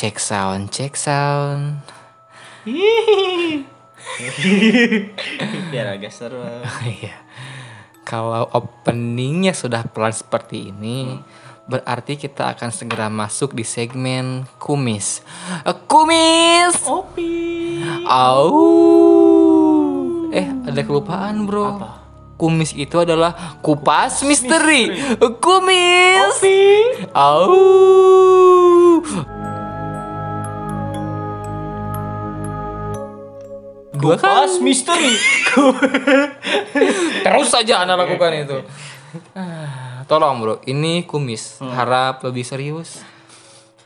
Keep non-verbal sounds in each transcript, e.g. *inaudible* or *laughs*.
Check sound, check sound. *laughs* Biar agak seru. *laughs* Iya. Kalau openingnya sudah pelan seperti ini, berarti kita akan segera masuk di segmen kumis. Eh, Kumis. Opi. Au. Eh, ada kelupaan, Bro. Apa? Kumis itu adalah kupas misteri. Kumis. Opi. Kupas kali. misteri. *laughs* Terus saja Anda lakukan itu. Ah, Tolong bro, ini kumis. Harap lebih serius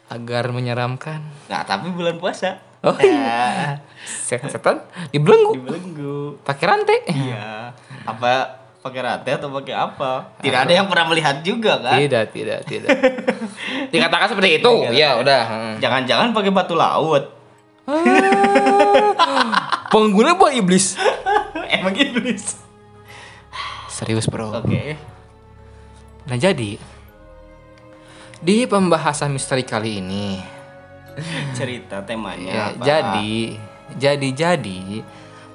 agar menyeramkan. Nah, tapi bulan puasa. Oh iya. Setan dibelenggu, Dibelenggu. pakai rantai. Iya. Apa pakai rantai atau pakai apa? Tidak ada yang pernah melihat juga kan? Tidak, tidak, tidak. Dikatakan seperti itu. Ya udah. Hmm. Jangan-jangan pakai batu laut. Pengguna buah iblis. Emang iblis. Serius bro. Oke. Nah jadi di pembahasan misteri kali ini Cerita temanya Ya, apa? jadi, jadi, jadi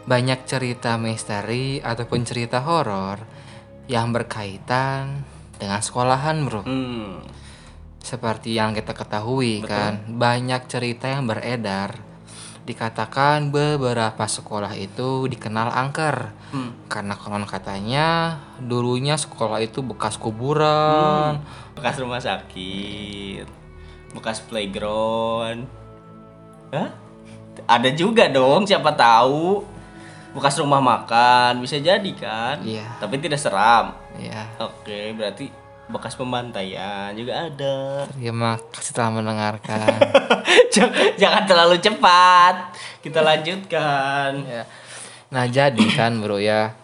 banyak cerita misteri ataupun cerita horor yang berkaitan dengan sekolahan, bro. Hmm. Seperti yang kita ketahui kan, banyak cerita yang beredar. Dikatakan beberapa sekolah itu dikenal angker Hmm. karena konon katanya dulunya sekolah itu bekas kuburan. Bekas rumah sakit. Bekas playground. Hah? Ada juga dong, siapa tahu. Bekas rumah makan, bisa jadi kan? Iya. Tapi tidak seram. Ya, Oke, berarti bekas pembantaian juga ada. terima kasih telah mendengarkan. *laughs* jangan, terlalu cepat. Kita lanjutkan. Ya. Nah jadi kan bro ya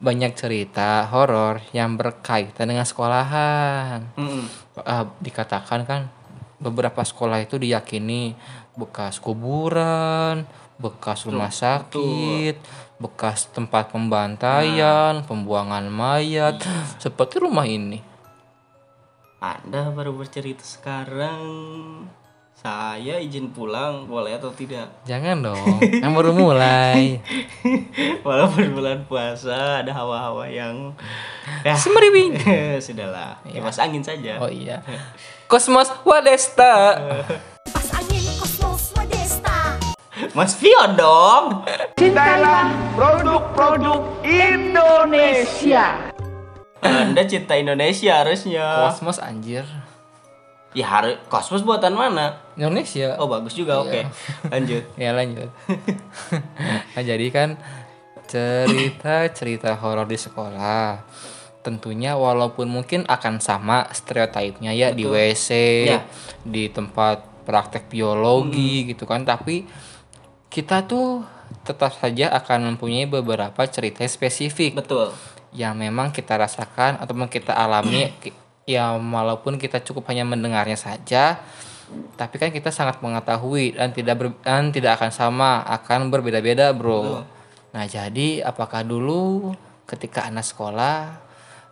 banyak cerita horor yang berkaitan dengan sekolahan. Mm-mm. Ah, dikatakan kan beberapa sekolah itu diyakini bekas kuburan, bekas rumah sakit, bekas tempat pembantaian, pembuangan mayat, seperti rumah ini. Anda baru bercerita sekarang. Saya izin pulang, boleh atau tidak? Jangan dong, yang baru mulai. *laughs* Walaupun bulan puasa ada hawa-hawa yang ya Semeriwing. *laughs* sudahlah, kipas angin saja. Oh iya. Kosmos Wadesta. *laughs* Pas angin kosmos Wadesta Mas Pion dong. Cintailah produk-produk Indonesia. Anda cinta Indonesia harusnya. Kosmos anjir. Ya harus kosmos buatan mana? Indonesia. Oh bagus juga, oke. Lanjut. *laughs* Ya lanjut. *laughs* nah jadi kan cerita-cerita horor di sekolah tentunya walaupun mungkin akan sama stereotipnya ya di WC, Ya. di tempat praktek biologi gitu kan, tapi kita tuh tetap saja akan mempunyai beberapa cerita spesifik Betul. Yang memang kita rasakan ataupun kita alami ya walaupun kita cukup hanya mendengarnya saja tapi kan kita sangat mengetahui dan tidak ber- dan tidak akan sama akan berbeda-beda bro. Nah jadi apakah dulu ketika anda sekolah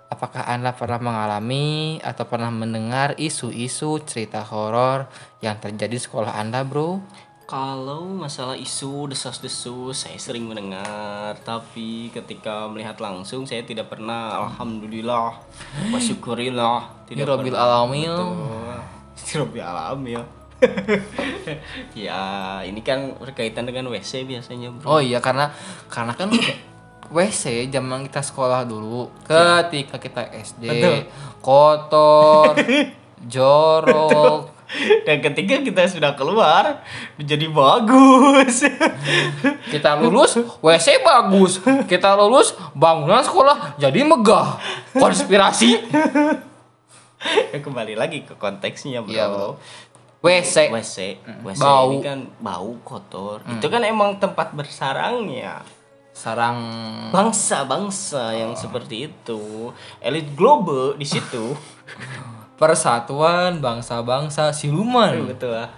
apakah anda pernah mengalami atau pernah mendengar isu-isu cerita horor yang terjadi di sekolah anda bro Kalau masalah isu desas-desus saya sering mendengar, tapi ketika melihat langsung saya tidak pernah. Alhamdulillah, *gasps* wasyukurillah. Ini Robil Alamil. Betul. *laughs* Robil Alamil. *laughs* ya, ini kan berkaitan dengan WC biasanya, Bro. Oh iya karena karena kan *coughs* WC zaman kita sekolah dulu ketika kita SD Betul. kotor, *laughs* jorok, Dan ketika kita sudah keluar menjadi bagus. kita lulus WC bagus, kita lulus bangunan sekolah jadi megah. Konspirasi. Ya, Kembali lagi ke konteksnya, Bro. Bro. WC. WC, WC Bau. ini kan bau kotor. Itu kan emang tempat bersarangnya. Sarang bangsa-bangsa yang seperti itu elit global di situ *laughs* persatuan bangsa-bangsa siluman. betul lah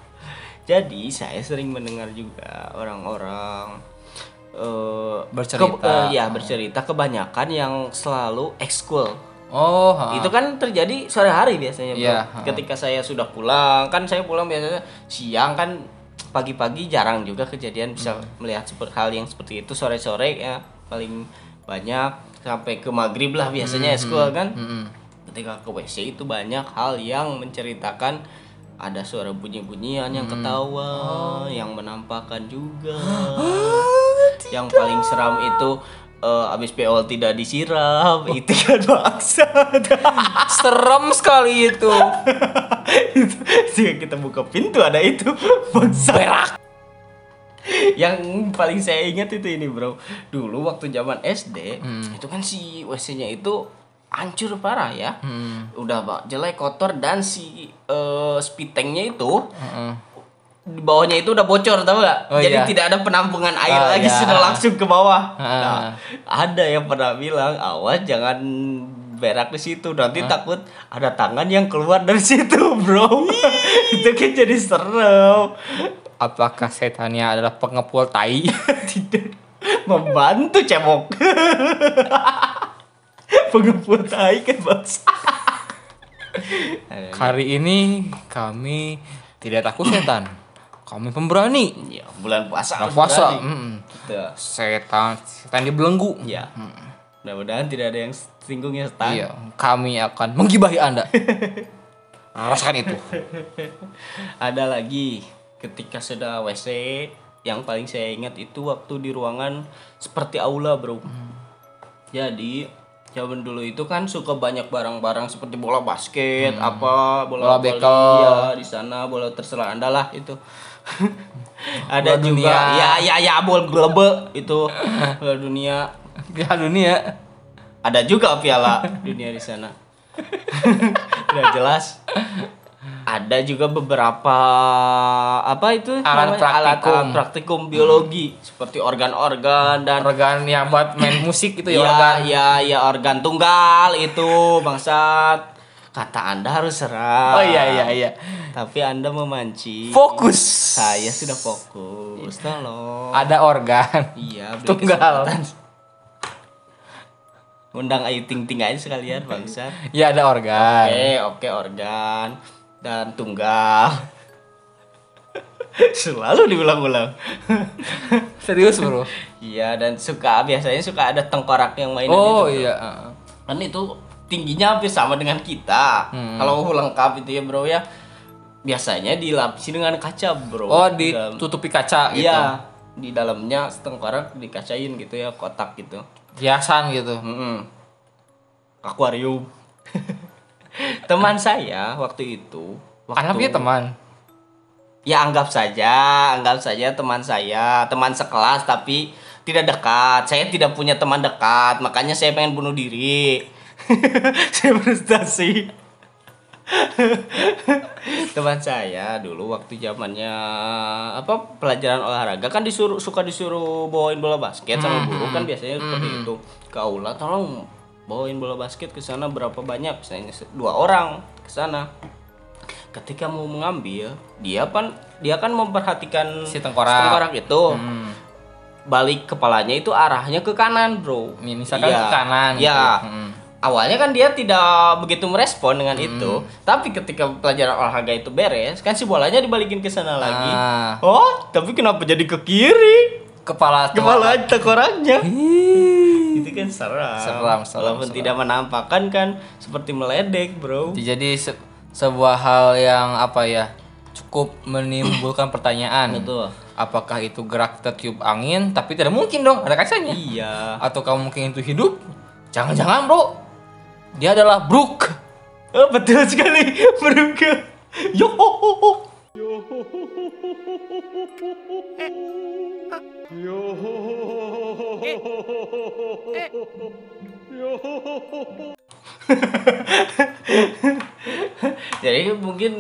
jadi saya sering mendengar juga orang-orang eh, Bercerita. ke- eh, ya bercerita kebanyakan yang selalu ekskul Oh, ha. Itu kan terjadi sore hari biasanya, Bro. Iya, ha. Ketika saya sudah pulang, kan saya pulang biasanya siang kan pagi-pagi jarang juga kejadian bisa Hmm. melihat seperti hal yang seperti itu sore-sore ya paling banyak sampai ke maghrib lah biasanya eskul kan. Mm-mm. Ketika ke WC itu banyak hal yang menceritakan ada suara bunyi-bunyian yang ketawa, yang menampakkan juga. *gasps* yang paling seram itu eh, abis PO tidak disiram, *laughs* itu kan maksa. *laughs* Serem sekali itu. *laughs* jika kita buka pintu ada itu. Bangsa yang paling saya ingat itu ini bro. Dulu waktu zaman SD itu kan si WC nya itu hancur parah ya udah pak jelek kotor dan si eh, spitengnya itu Heeh. di bawahnya itu udah bocor tau gak? Oh, Jadi iya. tidak ada penampungan air Oh, lagi iya. sudah langsung ke bawah. Ah. Nah, ada yang pernah bilang awas jangan berak di situ nanti takut ada tangan yang keluar dari situ bro. *laughs* itu kan jadi serem. Apakah setannya adalah pengepul tai? *laughs* Tidak membantu cebok. *laughs* Pengepul tai kan bos. *laughs* Hari ini kami tidak takut setan. Kami pemberani. Ya, bulan puasa. Bulan puasa. mm. Setan, setan dibelenggu. Ya. Mudah-mudahan tidak ada yang singgung ya Stan. Iya, kami akan menggibahi Anda. *laughs* Rasakan itu. Ada lagi ketika sudah WC yang paling saya ingat itu waktu di ruangan seperti aula bro. Jadi zaman dulu itu kan suka banyak barang-barang seperti bola basket, apa bola, Bola bekel. ya, di sana bola terserah anda lah itu. *laughs* Ada Bola juga dunia. ya ya ya bola glebe itu bola dunia. *laughs* Piala dunia. Ada juga piala dunia di sana. *laughs* Udah jelas. Ada juga beberapa apa itu Alat namanya? alat praktikum. alat praktikum biologi seperti organ-organ dan Organ yang buat main *clears throat* musik itu ya ya organ. ya ya organ tunggal itu bangsat. Kata Anda harus serah. Oh iya iya iya. Tapi Anda memancing. Fokus. Saya sudah fokus. Tolong. Ada organ. Iya, Tunggal. kesempatan. Undang Ayu Ting Ting aja sekalian bangsa. Ya ada organ. Oke, oke organ dan tunggal. *laughs* Selalu diulang-ulang. *laughs* Serius bro. Iya, dan suka biasanya suka ada tengkorak yang main Oh itu. iya. Kan itu tingginya hampir sama dengan kita. Hmm. Kalau lengkap itu ya, Bro ya. Biasanya dilapisi dengan kaca, Bro. Oh ditutupi kaca gitu. Iya, di dalamnya tengkorak dikacain gitu ya, kotak gitu. Hiasan gitu. Mm-mm. Akuarium. *laughs* teman saya waktu itu waktu Anaknya teman. Ya anggap saja, anggap saja teman saya, teman sekelas tapi tidak dekat. Saya tidak punya teman dekat, makanya saya pengen bunuh diri. *laughs* saya frustasi. *laughs* teman saya dulu waktu zamannya apa pelajaran olahraga kan disuruh suka disuruh bawain bola basket sama guru kan biasanya seperti itu ke aula tolong bawain bola basket ke sana berapa banyak misalnya dua orang ke sana ketika mau mengambil dia kan dia kan memperhatikan Si tengkorak. itu Hmm. balik kepalanya itu arahnya ke kanan bro Misalkan Iya. ke kanan gitu. ya Hmm. awalnya kan dia tidak begitu merespon dengan itu tapi ketika pelajaran olahraga itu beres kan si bolanya dibalikin ke sana lagi Ah. oh tapi kenapa jadi ke kiri Kepala kepala tengkoraknya Ih. Itu kan seram Seram, seram, walaupun seram. tidak menampakkan kan seperti meledek bro Jadi se- sebuah hal yang apa ya cukup menimbulkan *clears throat* pertanyaan. Betul. Apakah itu gerak tertiup angin? Tapi tidak mungkin dong, ada kacanya. iya Atau kamu mungkin itu hidup? Jangan-jangan bro, dia adalah Brook. oh, betul sekali *laughs* beruga yo *laughs* Jadi mungkin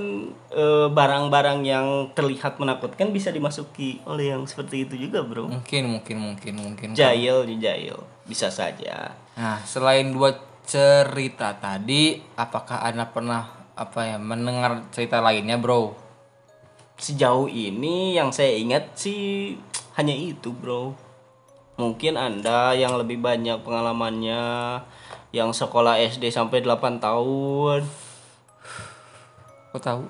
eh, barang-barang yang terlihat menakutkan bisa dimasuki oleh yang seperti itu juga, Bro. Mungkin, mungkin, mungkin, mungkin. Jail, jail. Bisa saja. Nah, selain dua cerita tadi, apakah anda pernah apa ya mendengar cerita lainnya, bro? Sejauh ini yang saya ingat sih *tsk* hanya itu, Bro. Mungkin Anda yang lebih banyak pengalamannya yang sekolah SD sampai 8 tahun. Kok tahu?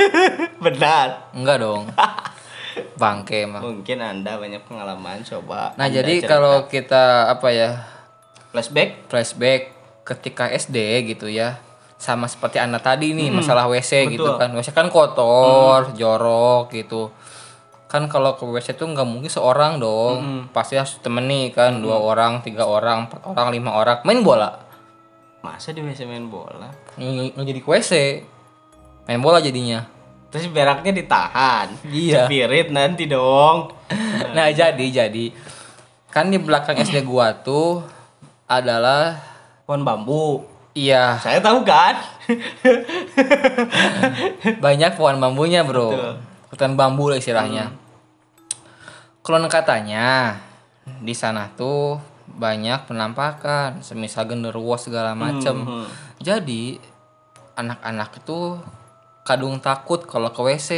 *laughs* Benar. Enggak dong. *laughs* Bangke emang. Mungkin Anda banyak pengalaman coba. Nah, Anda jadi cerita. kalau kita apa ya? flashback flashback ketika SD gitu ya sama seperti anda tadi nih masalah WC gitu betul. kan WC kan kotor jorok gitu kan kalau ke WC tuh nggak mungkin seorang dong pasti harus temeni kan dua orang tiga orang empat orang lima orang main bola masa di WC main bola? Ng- nggak jadi ke WC main bola jadinya Terus beraknya ditahan. Iya. Spirit nanti dong. *laughs* nah jadi jadi kan di belakang SD gua tuh adalah Pohon bambu. Iya. Saya tahu kan? banyak pohon bambunya bro. Betul. hutan bambu lah istilahnya. Konon katanya di sana tuh banyak penampakan semisal genderuwo segala macem. Hmm, jadi anak-anak itu kadung takut kalau ke WC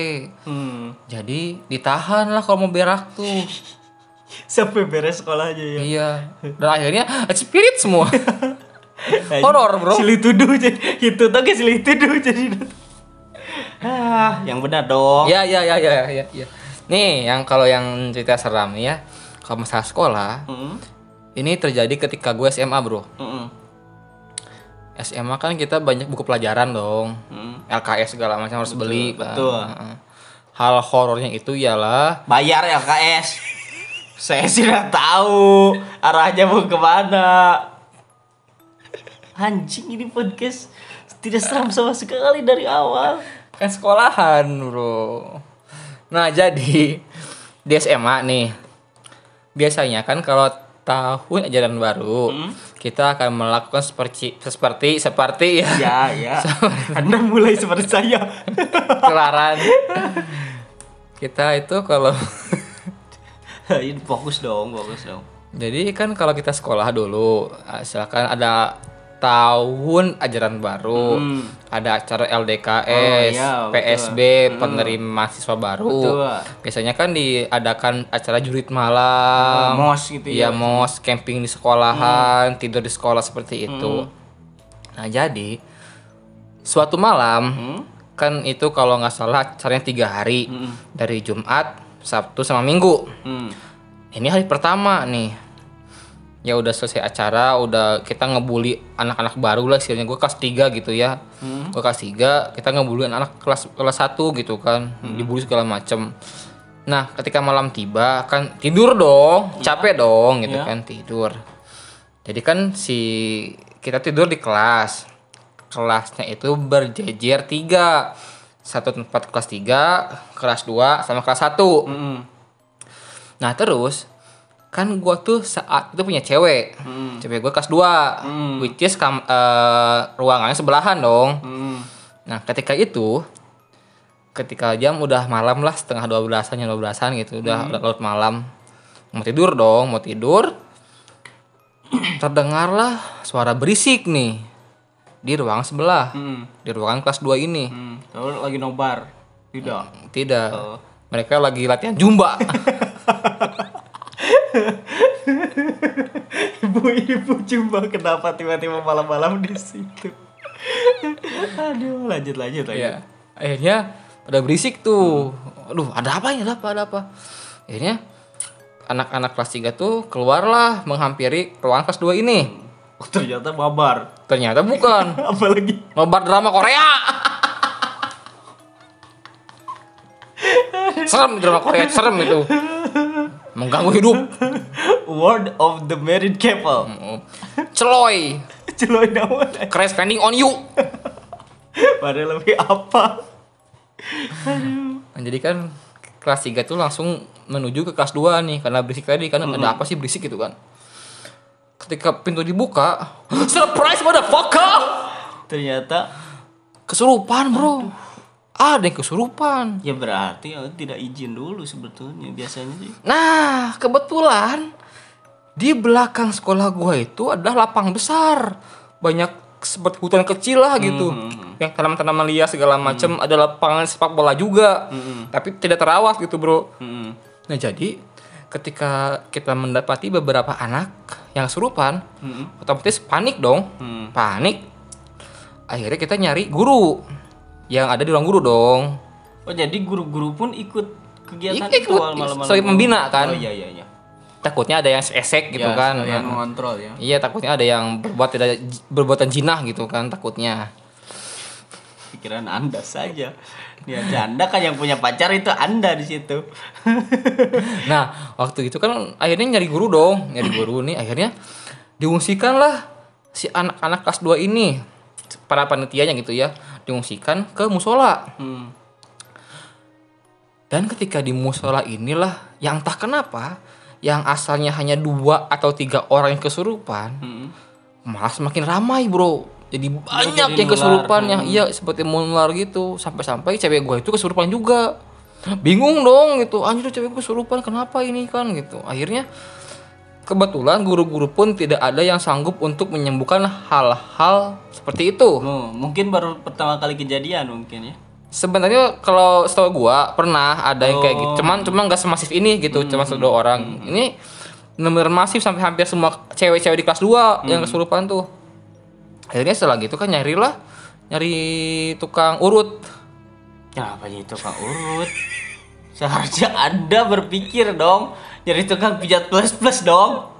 Hmm. jadi ditahan lah kalau mau berak tuh. *laughs* Sampai beres sekolahnya ya. iya. Dan akhirnya spirit semua *laughs* horor bro Silih tuduh *laughs* jadi itu tuh kayak silih tuduh *laughs* jadi. Ah, yang benar dong. Ya ya ya ya ya. ya. Nih yang kalau yang cerita seram ya, kalau masalah sekolah, Mm, ini terjadi ketika gue SMA bro. mm, SMA kan kita banyak buku pelajaran dong, mm. LKS segala macam harus beli. kan. betul. Heeh. Hal horornya itu ialah Bayar LKS. *laughs* Saya sih tahu arahnya mau ke mana. Anjing ini podcast tidak seram sama sekali dari awal. kan sekolahan bro. Nah jadi di SMA nih, biasanya kan kalau tahun ajaran baru kita akan melakukan seperti seperti seperti ya Ya, ya. *laughs* Anda mulai seperti saya. kelaran kita itu kalau *laughs* fokus dong, fokus dong. jadi kan kalau kita sekolah dulu silakan ada tahun ajaran baru Hmm. ada acara LDKS Oh, iya, betul. PSB penerima mahasiswa baru Betul. biasanya kan diadakan acara jurit malam Oh, mos gitu Iya ya. mos camping di sekolahan tidur di sekolah seperti itu nah jadi suatu malam Hmm? kan itu kalau nggak salah acaranya tiga hari dari Jumat Sabtu sama Minggu Hmm. ini hari pertama nih ya udah selesai acara udah kita ngebully anak-anak baru lah istilahnya. Gue kelas 3 gitu ya. Gue kelas 3 kita ngebully anak kelas kelas 1 gitu kan. Dibully segala macem. Nah ketika malam tiba kan tidur dong capek dong gitu Iya. kan tidur. Jadi kan si kita tidur di kelas. Kelasnya itu berjejer tiga. Satu tempat kelas 3 kelas 2 sama kelas 1 Mm-mm. Nah terus kan gua tuh saat itu punya cewek, Hmm. cewek gua kelas 2 which is kam, eh, ruangannya sebelahan dong. Mm. Nah ketika itu, ketika jam udah malam lah setengah dua belasan dua belasan gitu, udah udah larut malam, mau tidur dong, mau tidur, *clears throat* terdengarlah suara berisik nih di ruangan sebelah, Mm. di ruangan kelas 2 ini. Hmm. Lagi nobar. Tidak. Tidak, Oh. mereka lagi latihan jumba. *laughs* *laughs* Ibu-ibu coba kenapa tiba-tiba malam-malam di situ. Aduh, lanjut lanjut lanjut. Iya. Akhirnya pada berisik tuh. Aduh, ada apa ini? Ada apa? Ada apa? Akhirnya anak-anak kelas 3 tuh keluarlah menghampiri ruangan kelas 2 ini. Oh, ternyata mabar. Ternyata bukan. *laughs* Apalagi Nobar drama Korea. *laughs* serem drama Korea, serem itu. Mengganggu hidup. *laughs* word of the married couple. Oh. Celoy. *laughs* Celoy nama. Crash landing on you. *laughs* Padahal lebih apa? Nah, jadi kan kelas 3 tuh langsung menuju ke kelas 2 nih karena berisik tadi kan ada apa sih berisik gitu kan. Ketika pintu dibuka, *gasps* surprise motherfucker! Ternyata Kesurupan, Bro. Ada yang kesurupan. ya berarti ya tidak izin dulu sebetulnya biasanya sih. Nah, kebetulan di belakang sekolah gua itu ada lapang besar. Banyak seperti hutan kecil lah gitu. Yang tanaman-tanaman liar segala macam, ada lapangan sepak bola juga. Tapi tidak terawat gitu, Bro. Mm-mm. Nah jadi ketika kita mendapati beberapa anak yang kesurupan Mm-mm. otomatis panik dong Hmm. panik akhirnya kita nyari guru yang ada di ruang guru dong Oh jadi guru-guru pun ikut kegiatan Ikut, itu malam-malam. sebagai pembina, kan? Oh iya iya iya. takutnya ada yang esek gitu Ya, kan sekalian Nah, mengontrol ya. iya takutnya ada yang berbuat tidak berbuatan jinah gitu kan takutnya Pikiran Anda saja. Aja Anda kan yang punya pacar itu Anda di situ. *laughs* nah waktu itu kan akhirnya nyari guru dong nyari guru nih akhirnya diungsikan lah si anak-anak kelas 2 ini para panitianya gitu ya diungsikan ke musola Hmm. Dan ketika di musola inilah yang entah kenapa yang asalnya hanya dua atau tiga orang yang kesurupan Hmm. malah semakin ramai bro. Jadi banyak jadi yang kesurupan nular. yang iya seperti menular gitu sampai-sampai cewek gue itu kesurupan juga. Bingung dong gitu. Anjir cewek gue kesurupan kenapa ini kan gitu. Akhirnya kebetulan guru-guru pun tidak ada yang sanggup untuk menyembuhkan hal-hal seperti itu. Oh, mungkin baru pertama kali kejadian mungkin ya. Sebenarnya kalau setahu gua pernah ada yang kayak gitu. Oh. Cuman cuma nggak semasif ini gitu, cuma satu orang. Ini benar masif sampai hampir semua cewek-cewek di kelas 2 yang kesurupan tuh. Akhirnya setelah gitu kan nyari lah nyari tukang urut. Kenapa itu Kak Urut? Seharusnya Anda berpikir dong jadi tukang pijat plus plus dong.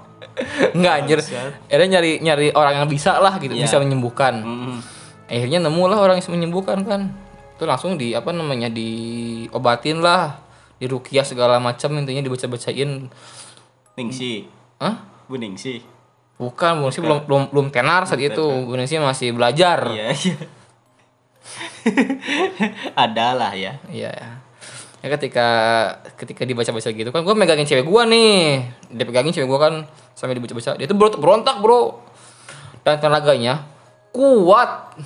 Enggak anjir. Akhirnya nyari nyari orang yang bisa lah gitu, Iya. bisa menyembuhkan. Hmm. Akhirnya nemu lah orang yang menyembuhkan kan. Itu langsung di apa namanya diobatin lah, dirukiah segala macam intinya dibaca-bacain. Ningsi. Hah? Bu Ningsi. Bukan, Bu Ningsi belum belum belum tenar saat itu. Bu Ningsi masih belajar. Iya, iya. *laughs* Ada lah ya. Iya. Ya ketika ketika dibaca-baca gitu kan gue megangin cewek gua nih. Dia pegangin cewek gua kan sampai dibaca-baca. Dia tuh berontak, Bro. Dan tenaganya kuat.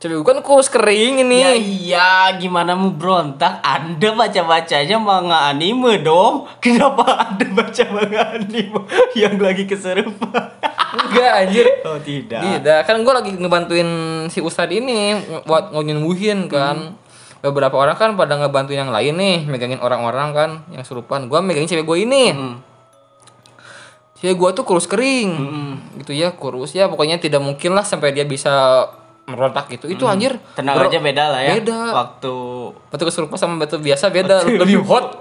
Cewek gua kan kurus kering ini. Ya iya, gimana mau berontak? Anda baca-bacanya manga anime dong. Kenapa Anda baca manga anime yang lagi keserupan? Enggak anjir. Oh tidak. Tidak, kan gue lagi ngebantuin si Ustad ini buat nyembuhin kan. Beberapa orang kan pada ngebantuin yang lain nih, megangin orang-orang kan yang serupan. Gua megangin cewek gue ini. Hmm. Cewek gue tuh kurus kering. Hmm. Gitu ya, kurus ya pokoknya tidak mungkin lah sampai dia bisa merontak gitu. Itu anjir. Tenaganya bro- beda lah ya. Beda. Waktu Batu kesurupan sama batu biasa beda, *laughs* lebih hot.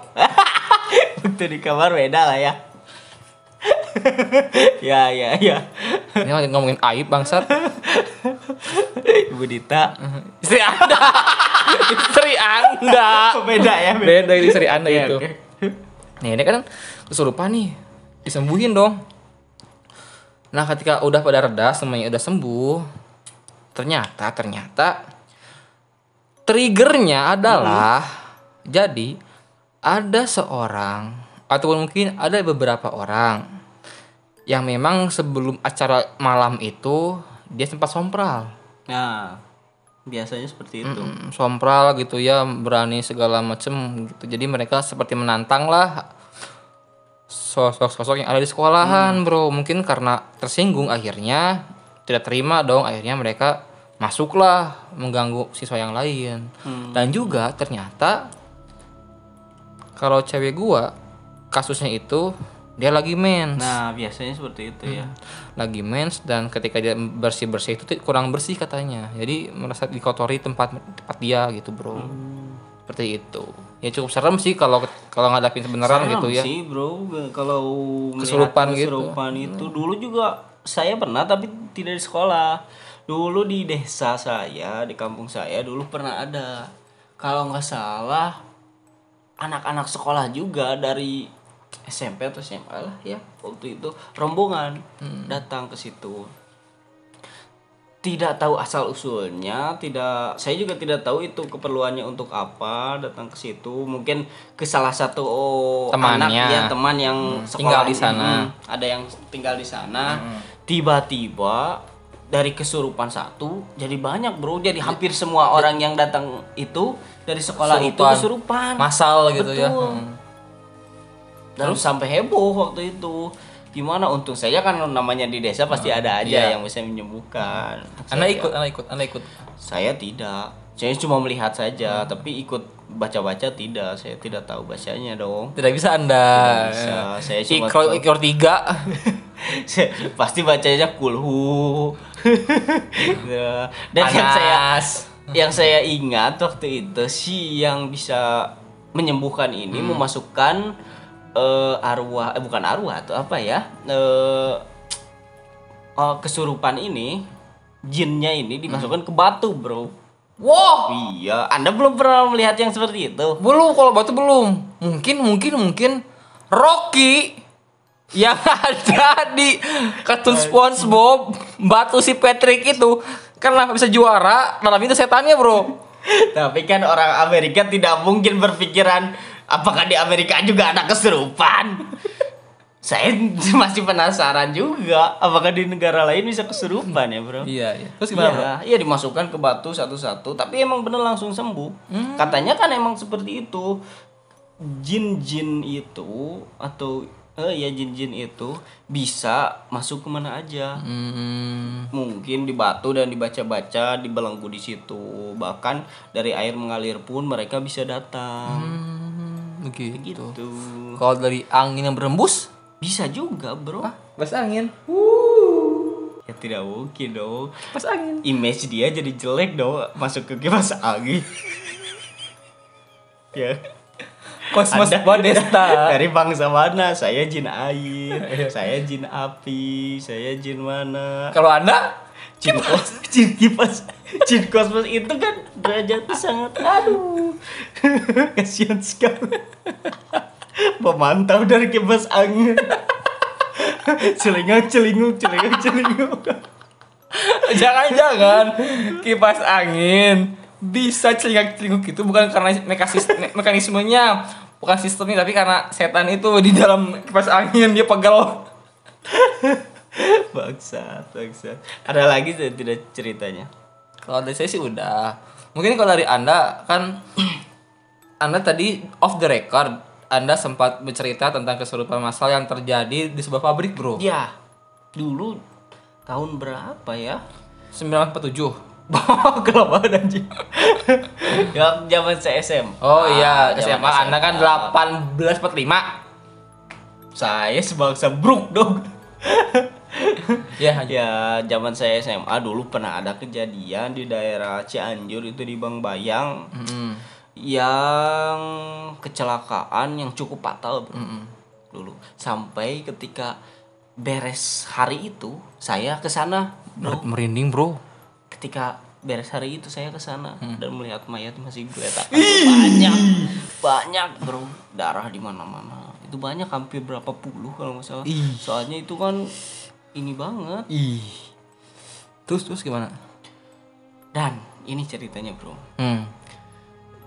*laughs* waktu di kamar beda lah ya. *laughs* ya ya ya. Ini lagi ngomongin aib bangsat. Ibu Dita. Istri Anda. Istri Anda. *laughs* Beda ya. Beda. Beda dari istri Anda Oke, itu. oke. Nih, ini kan kesurupan nih. Disembuhin dong. Nah, ketika udah pada reda, semuanya udah sembuh. Ternyata, ternyata triggernya adalah jadi ada seorang ataupun mungkin ada beberapa orang yang memang sebelum acara malam itu dia sempat sompral. Nah, biasanya seperti itu. Mm, sompral gitu ya berani segala macem gitu. Jadi mereka seperti menantang lah sosok-sosok yang ada di sekolahan bro. Mungkin karena tersinggung akhirnya tidak terima dong akhirnya mereka masuklah mengganggu siswa yang lain. Dan juga ternyata kalau cewek gua kasusnya itu dia lagi mens. Nah, biasanya seperti itu ya. lagi mens dan ketika dia bersih bersih itu kurang bersih katanya. Jadi merasa dikotori tempat tempat dia gitu bro. Seperti itu. Ya cukup serem sih kalau kalau ngadapin sebenaran Serem gitu ya. sih bro. Kalau melihat Kesurupan gitu. kesurupan itu. Dulu juga saya pernah tapi tidak di sekolah. Dulu di desa saya di kampung saya dulu pernah ada. Kalau nggak salah anak-anak sekolah juga dari SMP atau SMA lah ya waktu itu rombongan Hmm. datang ke situ. Tidak tahu asal usulnya tidak saya juga tidak tahu itu keperluannya untuk apa datang ke situ. Mungkin ke salah satu oh, Temannya. anak ya teman yang tinggal sekolah di sana. Hmm, ada yang tinggal di sana. Tiba-tiba dari kesurupan satu jadi banyak bro. Jadi hampir semua orang yang datang itu dari sekolah itu kesurupan. Masal gitu ya. Betul. Hmm. Dan sampai heboh waktu itu gimana untung saja kan namanya di desa pasti ada aja iya. yang bisa menyembuhkan anda Saya- ikut anda ikut anda ikut saya tidak Saya cuma melihat saja, tapi ikut baca-baca tidak. Saya tidak tahu bacanya dong. Tidak bisa Anda. Tidak bisa. Saya cuma tahu- ikro tiga. Saya- pasti bacanya kulhu. Ya. Dan yang saya yang saya ingat waktu itu sih yang bisa menyembuhkan ini Hmm. memasukkan eh, arwah eh bukan arwah atau apa ya? Eh eh, kesurupan ini jinnya ini dimasukkan ke batu bro. Wow. iya anda belum pernah melihat yang seperti itu? Belum kalau batu belum. Mungkin mungkin mungkin Rocky yang *laughs* ada di kartun SpongeBob batu si Patrick itu karena bisa juara dalam itu setannya bro. *laughs* Tapi kan orang Amerika tidak mungkin berpikiran apakah di Amerika juga ada kesurupan saya masih penasaran juga apakah di negara lain bisa kesurupan ya bro iya iya terus gimana bro Iya, iya dimasukkan ke batu satu-satu, tapi emang bener langsung sembuh. Katanya kan emang seperti itu. Jin-jin itu atau eh ya jin-jin itu bisa masuk ke mana aja. hmm, Mungkin di batu dan dibaca-baca, dibelenggu di situ. Bahkan dari air mengalir pun mereka bisa datang. hmm, begitu. Gitu. kalau dari angin yang berembus Bisa juga, Bro. pas angin. Ya tidak mungkin dong. pas angin. Image dia jadi jelek dong. Masuk ke kipas angin. *laughs* Ya. Kosmos Anda Bodesta *laughs* dari bangsa mana? Saya jin air. *laughs* Saya jin api. Saya jin mana? Kalau anda? Jin kos jin kipas jin kosmos itu kan derajatnya sangat aduh. Kasihan sekali. Memantau dari kipas angin. Celingak celinguk celingak celinguk Jangan-jangan kipas angin bisa celingak-celinguk itu bukan karena mekanismenya, bukan sistemnya, tapi karena setan itu di dalam kipas angin dia pegal. bangsat bangsat. Ada lagi saya tidak ceritanya Kalau dari saya sih udah. Mungkin kalau dari anda kan *clears throat* anda tadi off the record anda sempat bercerita tentang kesurupan massal yang terjadi di sebuah pabrik bro. ya dulu tahun berapa ya 947. kelamaan *laughs* anjing *laughs* ya zaman saya SMA Oh iya, SMA anda kan 1845. saya sebangsa bruk dong Ya, ya. zaman saya SMA dulu pernah ada kejadian di daerah Cianjur itu di Bang Bayang. Mm-mm. yang kecelakaan yang cukup fatal bro. Mm-mm. dulu. Sampai ketika beres hari itu saya ke sana Merinding bro. ketika beres hari itu saya ke sana dan melihat mayat masih geletak banyak banyak bro. Darah di mana-mana itu banyak hampir berapa puluh kalau nggak salah Ih. soalnya itu kan ini banget Ih. Terus terus gimana? dan ini ceritanya bro Hmm.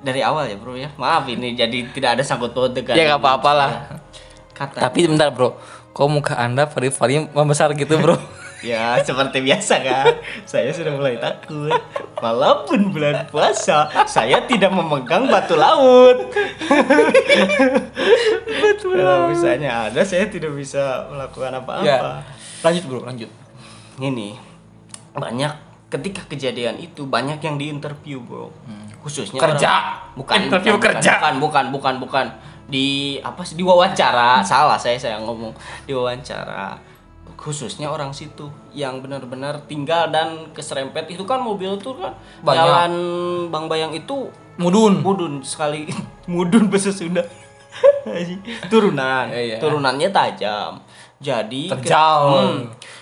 dari awal ya bro ya maaf ini jadi tidak ada sangkut paut dengan Ya nggak apa-apa lah. kata Tapi bentar bro, kok muka anda pari-pari membesar gitu bro? *laughs* Ya seperti biasa kan? Saya sudah mulai takut. Walaupun bulan puasa Saya tidak memegang batu laut. Batu Kalau misalnya ada Saya tidak bisa melakukan apa-apa. Ya. Lanjut bro, lanjut. Ini Banyak Ketika kejadian itu Banyak yang diinterview bro. Khususnya Kerja. orang- Bukan Interview bukan, kerja. Bukan bukan bukan bukan. Di apa sih Di wawancara. Salah saya saya ngomong. Di wawancara khususnya orang situ yang benar-benar tinggal dan keserempet itu kan mobil tuh kan Banyak. jalan Bang Bayang itu Mudun. mudun sekali *laughs* mudun bahasa Sunda *laughs* turunan Iya, iya. turunannya tajam jadi ke- Terjal. Hmm,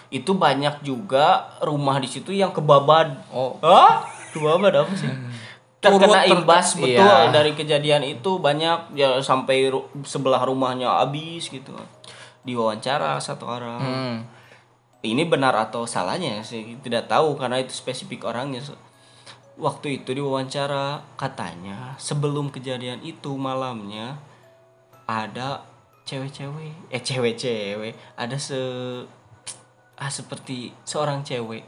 itu banyak juga rumah di situ yang kebabad Oh. Hah? kebabad apa sih *laughs* terkena ter- imbas betul iya. dari kejadian itu banyak ya sampai ru- sebelah rumahnya habis gitu diwawancara satu orang Hmm. Ini benar atau salahnya sih tidak tahu karena itu spesifik orangnya. Waktu itu diwawancara katanya sebelum kejadian itu malamnya ada cewek-cewek eh cewek-cewek ada se ah seperti seorang cewek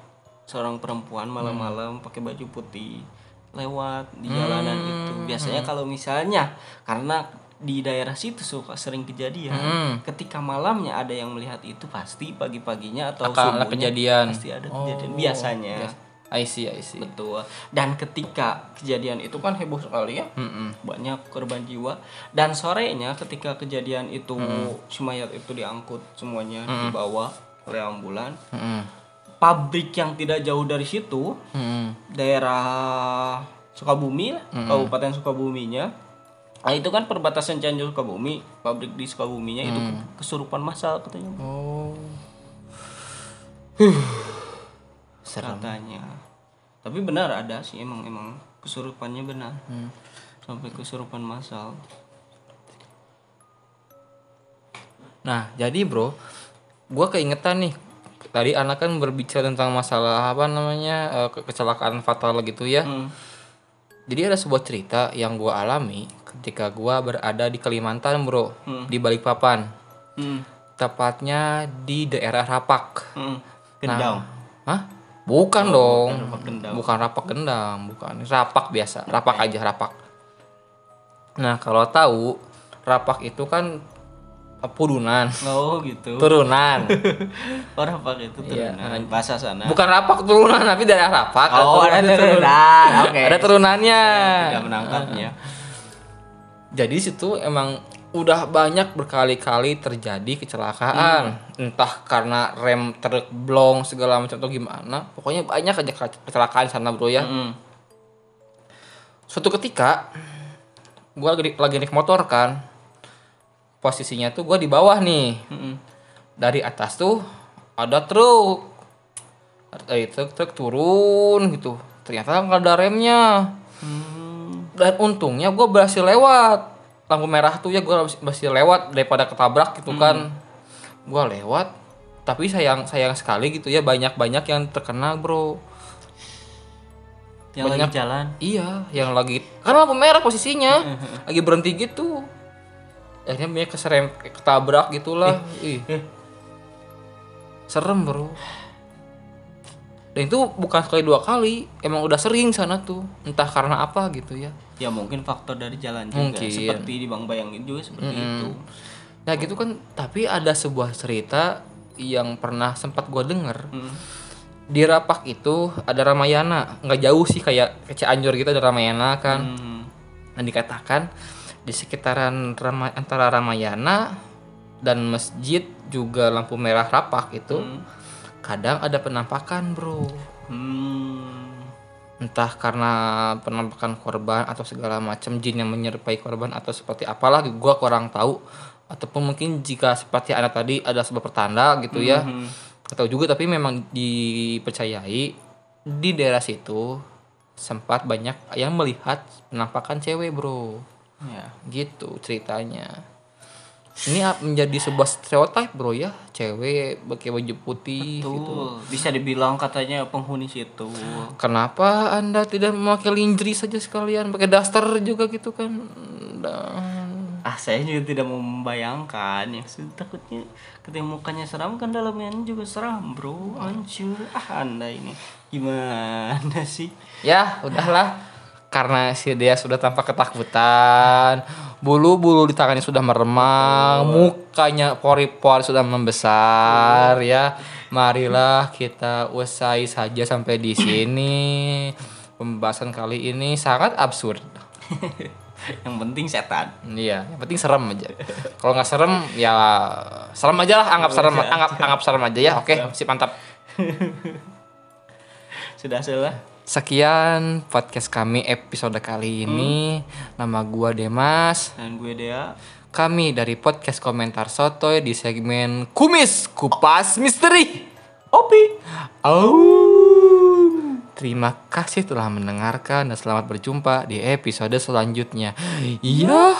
seorang perempuan malam-malam pakai baju putih lewat di jalanan itu. biasanya kalau misalnya karena di daerah situ suka sering kejadian Hmm. ketika malamnya ada yang melihat itu pasti pagi-paginya atau Akan subuhnya kejadian. pasti ada Oh, kejadian biasanya bias- I see, I see. Betul. Dan ketika kejadian itu kan heboh sekali ya. Mm-mm. Banyak korban jiwa. Dan sorenya ketika kejadian itu si mayat itu diangkut semuanya dibawa oleh ambulan. Mm-mm. Pabrik yang tidak jauh dari situ, daerah Sukabumi lah, Kabupaten Sukabuminya. Nah, itu kan perbatasan Cianjur Sukabumi, pabrik di Sukabuminya itu kesurupan massal katanya. Oh. Serem. katanya tapi benar ada sih emang emang kesurupannya benar sampai kesurupan massal Nah, jadi bro, gua keingetan nih. Tadi anak kan berbicara tentang masalah apa namanya eh, ke- kecelakaan fatal gitu ya. Hmm. Jadi ada sebuah cerita yang gua alami ketika gua berada di Kalimantan, bro, Hmm. di Balikpapan, hmm. tepatnya di daerah Rapak. hmm. gendang Hah? Bukan dong. bukan Rapak Gendang. Bukan Rapak Gendang, bukan. Rapak biasa, Rapak aja Rapak. Nah, kalau tahu Rapak itu kan pudunan, oh gitu turunan. *laughs* orang pakai itu Iya. turunan bahasa sana Bukan Rapak turunan, tapi daerah Rapak. oh ada turunan oke Ada turunannya. tidak menangkapnya *laughs* Jadi situ emang udah banyak berkali-kali terjadi kecelakaan. Entah karena rem truk blong segala macam atau gimana. Pokoknya banyak aja kecelakaan sana, Bro ya. Hmm. Suatu ketika gua lagi, lagi naik motor kan. Posisinya tuh gua di bawah nih. Hmm. Dari atas tuh ada truk. Eh, truk truk turun gitu. Ternyata nggak ada remnya. Hmm. dan untungnya gue berhasil lewat. Lampu merah tuh ya gue berhasil lewat daripada ketabrak gitu kan. Gue lewat tapi sayang sayang sekali gitu ya banyak banyak yang terkena bro. Yang Banyak. lagi jalan? Iya yang lagi karena lampu merah posisinya. *laughs* Lagi berhenti gitu. Akhirnya banyak keserem ketabrak gitulah. Ih. serem bro. Dan itu bukan sekali dua kali emang udah sering sana tuh. Entah karena apa gitu ya ya mungkin faktor dari jalan juga Mungkin. seperti di Bang Bayangin juga seperti itu Nah gitu kan, tapi ada sebuah cerita yang pernah sempat gue denger. Hmm. Di Rapak itu ada Ramayana, nggak jauh sih kayak ke Cianjur gitu ada Ramayana kan. Hmm. Nah dikatakan di sekitaran Rama, antara Ramayana dan masjid juga lampu merah Rapak itu kadang ada penampakan bro. Hmm. Entah karena penampakan korban atau segala macam jin yang menyerupai korban atau seperti apalah gua kurang tahu. Ataupun mungkin jika seperti anak tadi ada sebuah pertanda gitu ya. Atau juga tapi memang dipercayai. Di daerah situ sempat banyak yang melihat penampakan cewek bro. Ya. gitu ceritanya ini menjadi sebuah stereotype bro ya cewek pakai baju putih gitu Tuh, bisa dibilang katanya penghuni situ. Kenapa Anda tidak memakai lingerie saja sekalian, pakai daster juga gitu kan? Dan Ah, saya juga tidak mau membayangkan ya. Takutnya ketika mukanya seram kan dalamnya juga seram, Bro. Hancur. Ah, Anda ini gimana sih? ya, udahlah. Karena si dia sudah tampak ketakutan, bulu-bulu di tangannya sudah meremang, mukanya pori-pori sudah membesar ya. Marilah kita usai saja sampai di sini. Pembahasan kali ini sangat absurd. *laughs* Yang penting setan. Iya, yang penting serem aja. Kalau nggak serem, ya serem aja lah. Anggap serem, anggap anggap serem aja ya. Oke, sip mantap. *laughs* Sudah salah. Sekian podcast kami episode kali ini. Nama gua Demas. Dan gue Dea. Kami dari podcast komentar sotoy di segmen Kumis Kupas Misteri. Opi. Au. Terima kasih telah mendengarkan dan selamat berjumpa di episode selanjutnya. Iya.